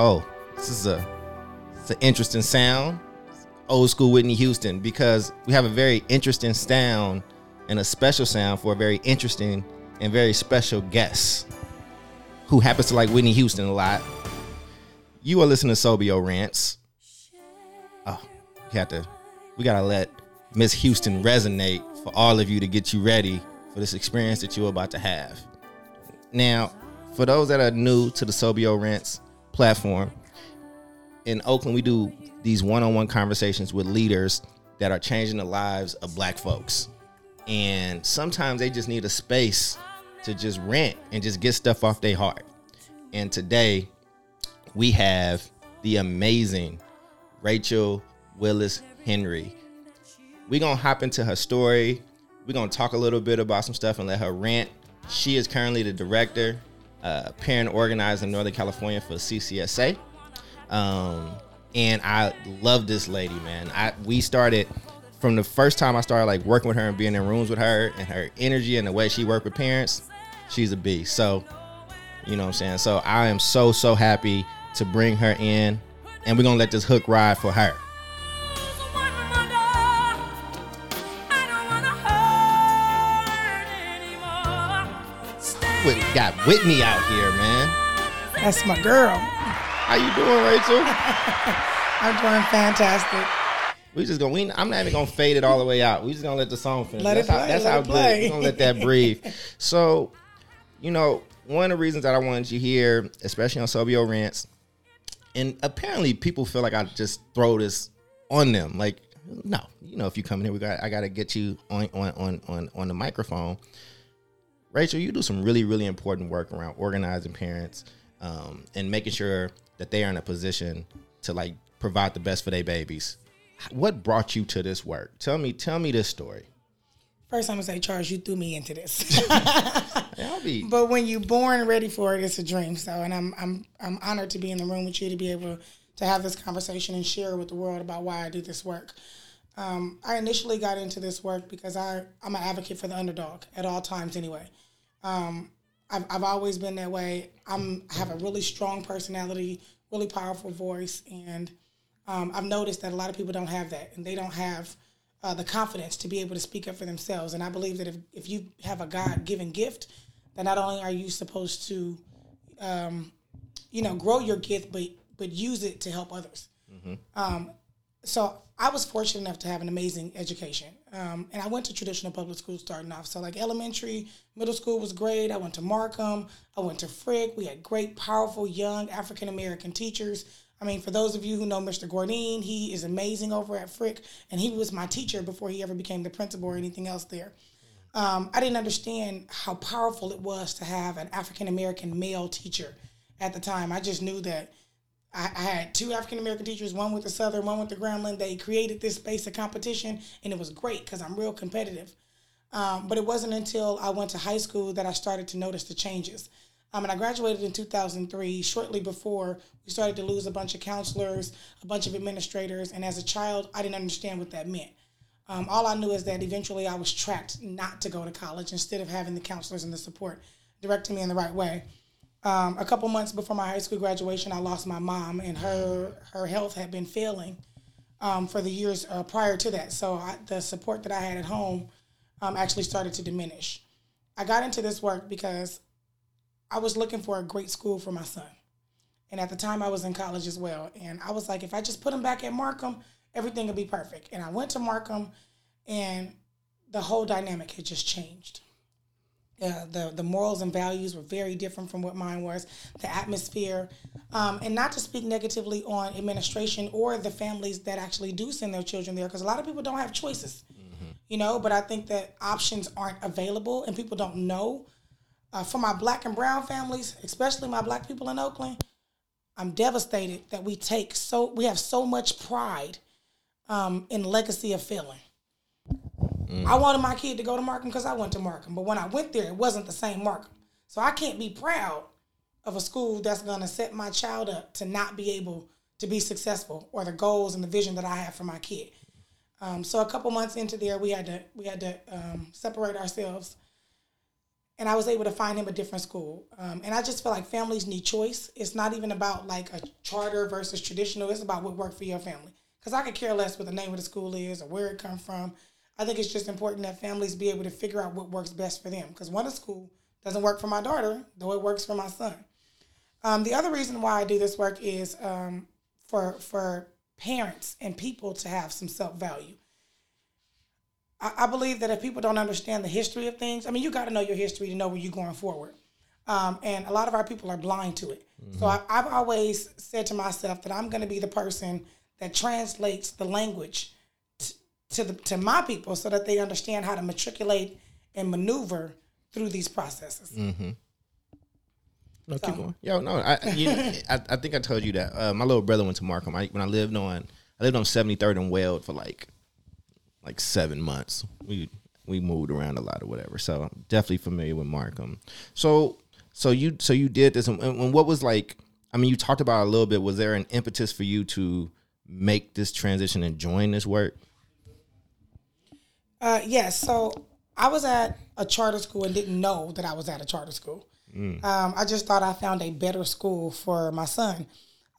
oh, this is a it's an interesting sound, old school Whitney Houston, because we have a very interesting sound and a special sound for a very interesting and very special guest who happens to like Whitney Houston a lot. You are listening to Sobio Rants. Oh, we have to, we gotta let Miss Houston resonate for all of you to get you ready for this experience that you're about to have. Now, for those that are new to the Sobio Rants platform, in Oakland, we do these one-on-one conversations with leaders that are changing the lives of black folks. And sometimes they just need a space to just rant and just get stuff off their heart. And today we have the amazing Rachel Willis Henry. We're gonna hop into her story. We're gonna talk a little bit about some stuff and let her rant. She is currently the director, uh, parent organizer in Northern California for CCSA. Um, and I love this lady, man. I we started from the first time I started like working with her and being in rooms with her and her energy and the way she worked with parents, she's a beast. So, you know what I'm saying? So I am so, so happy to bring her in and we're gonna let this hook ride for her. We got Whitney out here, man. That's my girl. How you doing, Rachel? I'm doing fantastic. We just gonna. We, I'm not even gonna fade it all the way out. We just gonna let the song finish. Let that's it how, play, that's let how good. We're gonna let that breathe. So, you know, one of the reasons that I wanted you here, especially on Sobio Rants, and apparently people feel like I just throw this on them. Like, no, you know, if you come in here, we got I gotta get you on on on on on the microphone. Rachel, you do some really, really important work around organizing parents um, and making sure that they are in a position to like provide the best for their babies. What brought you to this work? Tell me, tell me this story. First, I'm gonna say, Charles, you threw me into this. Be. but when you're born ready for it, it's a dream. So, and I'm I'm I'm honored to be in the room with you to be able to have this conversation and share with the world about why I do this work. Um, I initially got into this work because I I'm an advocate for the underdog at all times. Anyway, um, I've I've always been that way. I'm I have a really strong personality, really powerful voice, and um, I've noticed that a lot of people don't have that, and they don't have uh, the confidence to be able to speak up for themselves. And I believe that if, if you have a God given gift, that not only are you supposed to, um, you know, grow your gift, but but use it to help others. Um, so I was fortunate enough to have an amazing education, um, and I went to traditional public school starting off. So like elementary, middle school was great. I went to Markham. I went to Frick. We had great, powerful, young African American teachers. I mean, for those of you who know Mr. Gordine, he is amazing over at Frick, and he was my teacher before he ever became the principal or anything else there. Um, I didn't understand how powerful it was to have an African American male teacher at the time. I just knew that I, I had two African American teachers, one with the Southern, one with the Grambling. They created this space of competition, and it was great because I'm real competitive. Um, but it wasn't until I went to high school that I started to notice the changes. Um, and I graduated in 2003, shortly before we started to lose a bunch of counselors, a bunch of administrators, and as a child, I didn't understand what that meant. Um, all I knew is that eventually I was trapped not to go to college instead of having the counselors and the support directing me in the right way. Um, a couple months before my high school graduation, I lost my mom, and her her health had been failing um, for the years uh, prior to that. So I, the support that I had at home um, actually started to diminish. I got into this work because I was looking for a great school for my son, and at the time I was in college as well. And I was like, if I just put him back at Markham, everything would be perfect. And I went to Markham, and the whole dynamic had just changed. Uh, the the morals and values were very different from what mine was. The atmosphere, um, and not to speak negatively on administration or the families that actually do send their children there, because a lot of people don't have choices, you know. But I think that options aren't available, and people don't know. Uh, for my black and brown families, especially my black people in Oakland, I'm devastated that we take so we have so much pride um, in legacy of failing. I wanted my kid to go to Markham because I went to Markham, but when I went there, it wasn't the same Markham. So I can't be proud of a school that's going to set my child up to not be able to be successful or the goals and the vision that I have for my kid. Um, so a couple months into there, we had to we had to um, separate ourselves, and I was able to find him a different school. Um, and I just feel like families need choice. It's not even about like a charter versus traditional. It's about what worked for your family. Because I could care less what the name of the school is or where it come from. I think it's just important that families be able to figure out what works best for them. Because one of school doesn't work for my daughter, though it works for my son. Um, the other reason why I do this work is um, for for parents and people to have some self value. I, I, believe that if people don't understand the history of things, I mean, you got to know your history to know where you're going forward. Um, and a lot of our people are blind to it. Mm-hmm. So I, I've always said to myself that I'm going to be the person that translates the language to the to my people so that they understand how to matriculate and maneuver through these processes. Mm-hmm. No, so. keep going. Yo, no, I, you I, I think I told you that. Uh, my little brother went to Markham. I, when I lived on, I lived on 73rd and Weld for like, like seven months. We we moved around a lot or whatever. So I'm definitely familiar with Markham. So so you so you did this, and, and what was like? I mean, you talked about a little bit. Was there an impetus for you to make this transition and join this work? Uh, yes. So I was at a charter school and didn't know that I was at a charter school. Mm. Um, I just thought I found a better school for my son.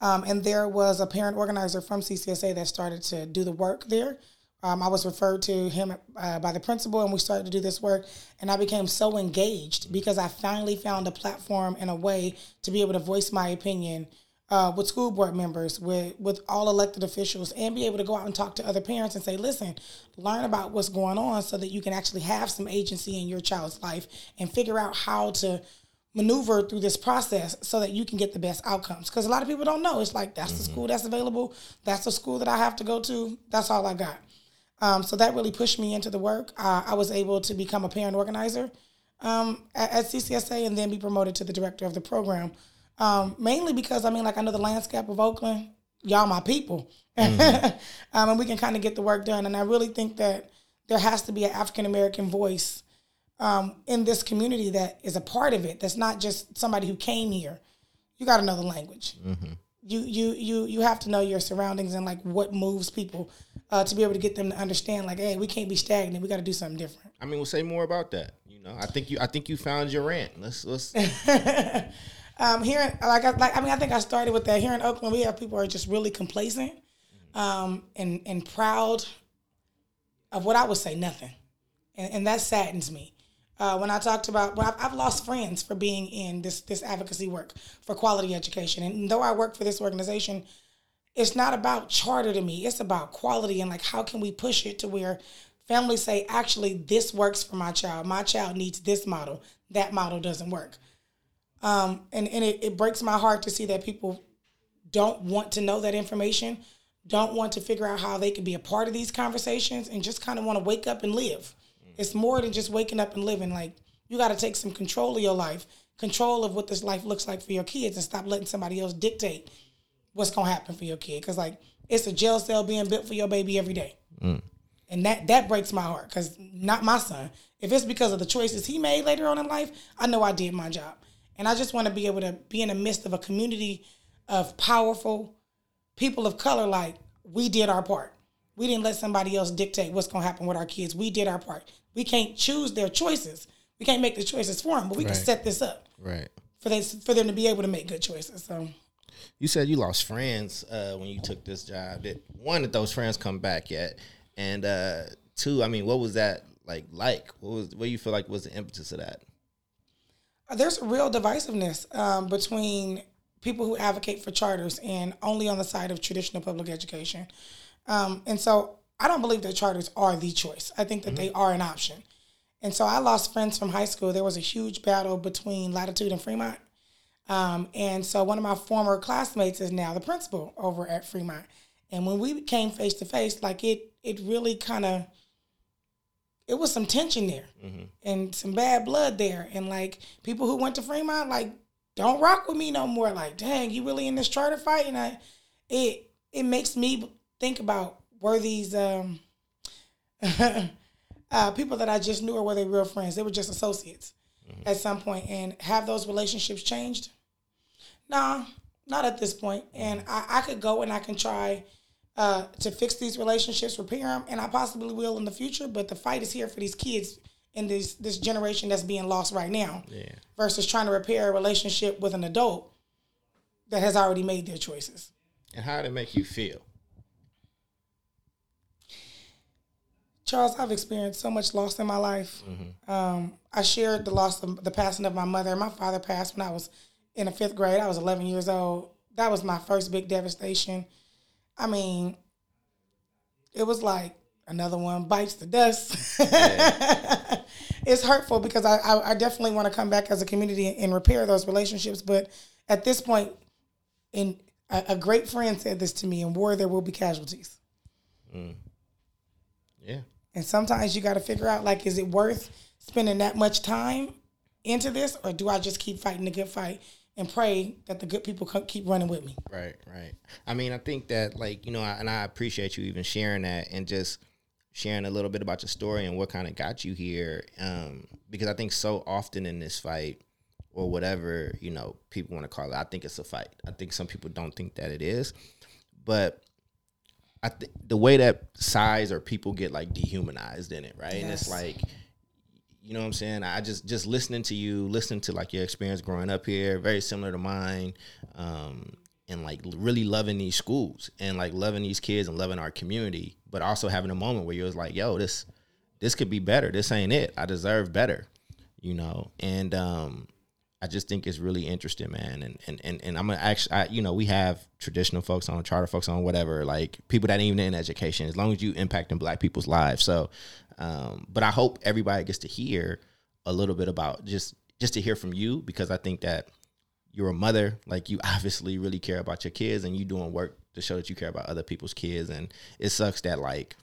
Um, and there was a parent organizer from CCSA that started to do the work there. Um, I was referred to him uh, by the principal, and we started to do this work. And I became so engaged because I finally found a platform and a way to be able to voice my opinion uh, with school board members, with with all elected officials, and be able to go out and talk to other parents and say, listen, learn about what's going on so that you can actually have some agency in your child's life and figure out how to maneuver through this process so that you can get the best outcomes. Because a lot of people don't know. It's like that's mm-hmm. the school that's available. That's the school that I have to go to. That's all I got. Um, so that really pushed me into the work. Uh, I was able to become a parent organizer um, at, at CCSA and then be promoted to the director of the program um, mainly because I mean, like I know the landscape of Oakland, y'all my people, mm-hmm. um, and we can kind of get the work done. And I really think that there has to be an African American voice um, in this community that is a part of it. That's not just somebody who came here. You got to know the language. Mm-hmm. You you you you have to know your surroundings and like what moves people uh, to be able to get them to understand. Like, hey, we can't be stagnant. We got to do something different. I mean, we'll say more about that. You know, I think you I think you found your rant. Let's let's. Um, here, like, I, like I mean, I think I started with that. Here in Oakland, we have people are just really complacent um, and and proud of what I would say nothing, and, and that saddens me. Uh, when I talked about, well, I've, I've, lost friends for being in this this advocacy work for quality education, and though I work for this organization, it's not about charter to me. It's about quality and like how can we push it to where families say, actually, this works for my child. My child needs this model. That model doesn't work. Um, and and it, it breaks my heart to see that people don't want to know that information, don't want to figure out how they can be a part of these conversations, and just kind of want to wake up and live. It's more than just waking up and living. Like you got to take some control of your life, control of what this life looks like for your kids, and stop letting somebody else dictate what's gonna happen for your kid. Because like it's a jail cell being built for your baby every day. Mm. And that that breaks my heart because not my son. If it's because of the choices he made later on in life, I know I did my job. And I just want to be able to be in the midst of a community of powerful people of color. Like we did our part. We didn't let somebody else dictate what's going to happen with our kids. We did our part. We can't choose their choices. We can't make the choices for them, but we right. can set this up. Right. For this, for them to be able to make good choices. So. You said you lost friends uh, when you took this job. Did one of those friends come back yet? And uh, two, I mean, what was that like? Like, what was what do you feel like was the impetus of that? There's real divisiveness um, between people who advocate for charters and only on the side of traditional public education. Um, and so I don't believe that charters are the choice. I think that mm-hmm. they are an option. And so I lost friends from high school. There was a huge battle between Latitude and Fremont. Um, and so one of my former classmates is now the principal over at Fremont. And when we came face to face, like it, it really kind of it was some tension there mm-hmm. and some bad blood there. And like people who went to Fremont, like, don't rock with me no more. Like, dang, you really in this charter fight? And I, it it makes me think about were these um, uh, people that I just knew or were they real friends? They were just associates mm-hmm. at some point. And have those relationships changed? Nah, not at this point. And mm-hmm. I, I could go and I can try uh, to fix these relationships, repair them, and I possibly will in the future. But the fight is here for these kids in this this generation that's being lost right now Yeah. versus trying to repair a relationship with an adult that has already made their choices. And how did it make you feel? Charles, I've experienced so much loss in my life. Um, I shared the loss of the passing of my mother. My father passed when I was in the fifth grade. I was 11 years old. That was my first big devastation. I mean, it was like another one bites the dust. it's hurtful because I, I, I definitely want to come back as a community and repair those relationships. But at this point, in a, a great friend said this to me: "In war, there will be casualties." Mm. Yeah. And sometimes you got to figure out like, is it worth spending that much time into this, or do I just keep fighting the good fight and pray that the good people keep running with me? Right, right. I mean, I think that like you know, I- and I appreciate you even sharing that and just sharing a little bit about your story and what kind of got you here. Um, because I think so often in this fight or whatever you know people want to call it, I think it's a fight. I think some people don't think that it is, but I think the way that size or people get like dehumanized in it, right? And it's like you know what I'm saying? I just just listening to you, listening to like your experience growing up here, very similar to mine, um, and like really loving these schools and like loving these kids and loving our community, but also having a moment where you was like, yo, this this could be better. This ain't it. I deserve better, you know. And um, I just think it's really interesting, man. And and and, and I'm gonna actually, I, you know, we have traditional folks on, charter folks on, whatever, like people that ain't even in education. As long as you impacting Black people's lives, so. Um, but I hope everybody gets to hear a little bit about just just to hear from you because I think that you're a mother, like you obviously really care about your kids and you doing work to show that you care about other people's kids. And it sucks that like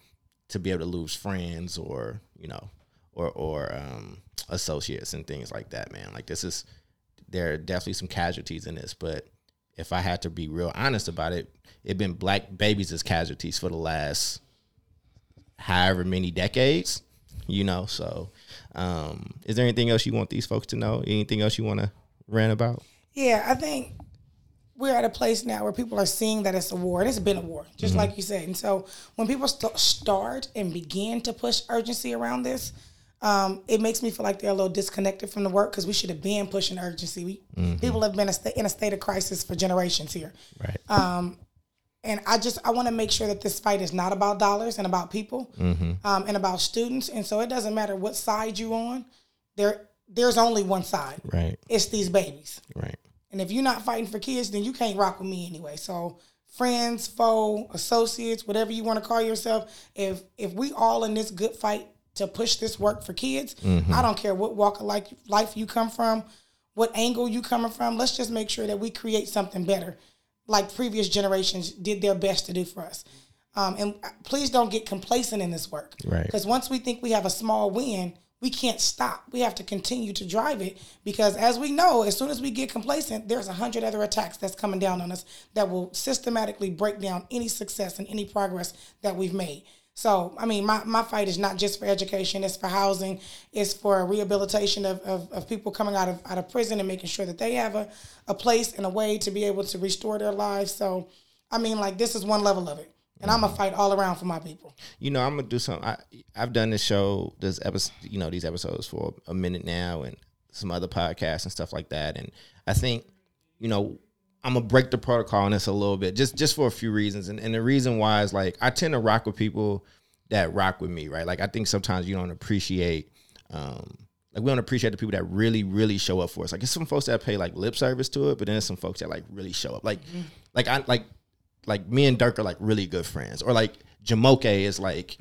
to be able to lose friends or you know or or um, associates and things like that, man. Like this is there are definitely some casualties in this, but if I had to be real honest about it, it been black babies as casualties for the last however many decades, you know. So, um, is there anything else you want these folks to know? Anything else you want to rant about? Yeah, I think we're at a place now where people are seeing that it's a war. And it's been a war, just like you said. And so when people st- start and begin to push urgency around this, um, it makes me feel like they're a little disconnected from the work because we should have been pushing urgency. We people have been a sta- in a state of crisis for generations here. Right. and I just I want to make sure that this fight is not about dollars and about people um, and about students. And so it doesn't matter what side you on. There there's only one side. right. It's these babies. Right. And if you're not fighting for kids, then you can't rock with me anyway. So friends, foe, associates, whatever you want to call yourself, if if we all in this good fight to push this work for kids, I don't care what walk of life life you come from, what angle you coming from. Let's just make sure that we create something better, like previous generations did their best to do for us. Um, and please don't get complacent in this work, Right. Because once we think we have a small win, we can't stop. We have to continue to drive it because, as we know, as soon as we get complacent, there's a hundred other attacks that's coming down on us that will systematically break down any success and any progress that we've made. So, I mean, my, my fight is not just for education, it's for housing, it's for rehabilitation of, of, of people coming out of out of prison and making sure that they have a, a place and a way to be able to restore their lives. So, I mean, like, this is one level of it. And I'm going to fight all around for my people. you know, I'm gonna do something. I, I've done this show, this episode, you know, these episodes for a minute now, and some other podcasts and stuff like that. And I think, you know, I'm gonna break the protocol on this a little bit, just just for a few reasons. And and the reason why is like I tend to rock with people that rock with me, right? Like I think sometimes you don't appreciate. um like we don't appreciate the people that really, really show up for us. Like it's some folks that pay like lip service to it, but then there's some folks that like really show up. Like, like I like like me and Dirk are like really good friends, or like Jamoke is like,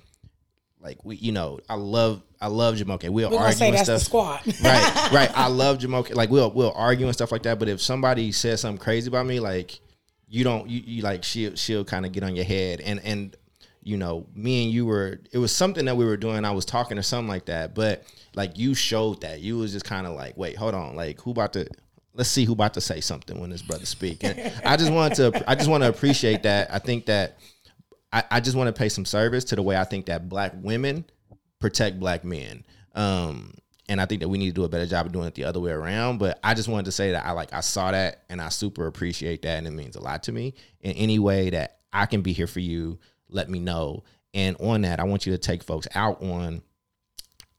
like we, you know, I love I love Jamoke. We'll We're argue say and that's the stuff. squad. right, right. I love Jamoke. Like we'll we'll argue and stuff like that. But if somebody says something crazy about me, like you don't, you, you like she'll she'll kind of get on your head. And and you know, me and you were. It was something that we were doing. I was talking or something like that. But like you showed that you was just kind of like, wait, hold on, like who about to. Let's see who about to say something when this brother speak. And I just wanted to, I just want to appreciate that. I think that I, I just want to pay some service to the way I think that black women protect black men. Um, and I think that we need to do a better job of doing it the other way around. But I just wanted to say that I like I saw that and I super appreciate that and it means a lot to me. In any way that I can be here for you, let me know. And on that, I want you to take folks out on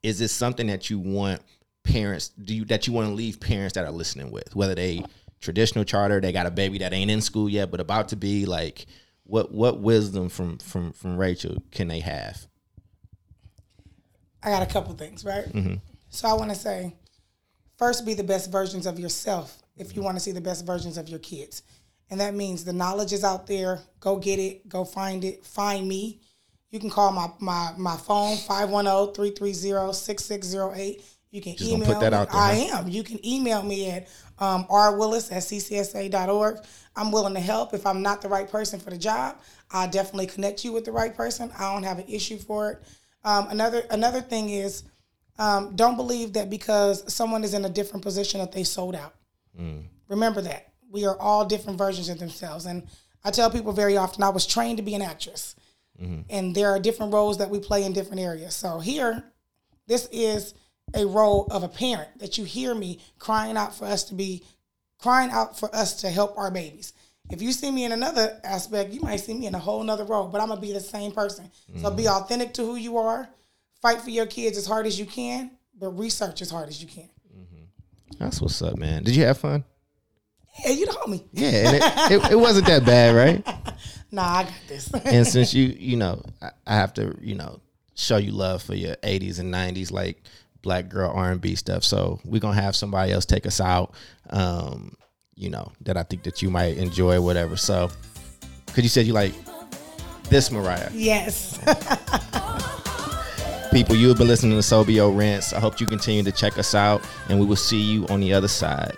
is this something that you want parents do you that you want to leave parents that are listening with whether they traditional charter they got a baby that ain't in school yet but about to be like what what wisdom from from from Rachel can they have I got a couple things, right? So I want to say, first, be the best versions of yourself if you want to see the best versions of your kids. And that means the knowledge is out there. Go get it. Go find it. Find me. You can call my my, my phone, 510-330-6608. You can Just email put that me. out there, I huh? am. You can email me at um, rwillis at ccsa.org. I'm willing to help. If I'm not the right person for the job, I'll definitely connect you with the right person. I don't have an issue for it. Um, another another thing is um, don't believe that because someone is in a different position that they sold out. Remember that we are all different versions of themselves, and I tell people very often I was trained to be an actress, and there are different roles that we play in different areas. So here, this is a role of a parent that you hear me crying out for us to be crying out for us to help our babies. If you see me in another aspect, you might see me in a whole nother role, but I'm gonna be the same person. So be authentic to who you are. Fight for your kids as hard as you can, but research as hard as you can. Mm-hmm. that's what's up man did you have fun Yeah, you the homie. yeah and it, it, it wasn't that bad right Nah, I got this. and since you you know I, I have to you know show you love for your 80s and 90s like black girl r&b stuff so we're gonna have somebody else take us out um you know that i think that you might enjoy whatever. So because you said you like this mariah. Yes. people you have been listening to sobio rants. I hope you continue to check us out and we will see you on the other side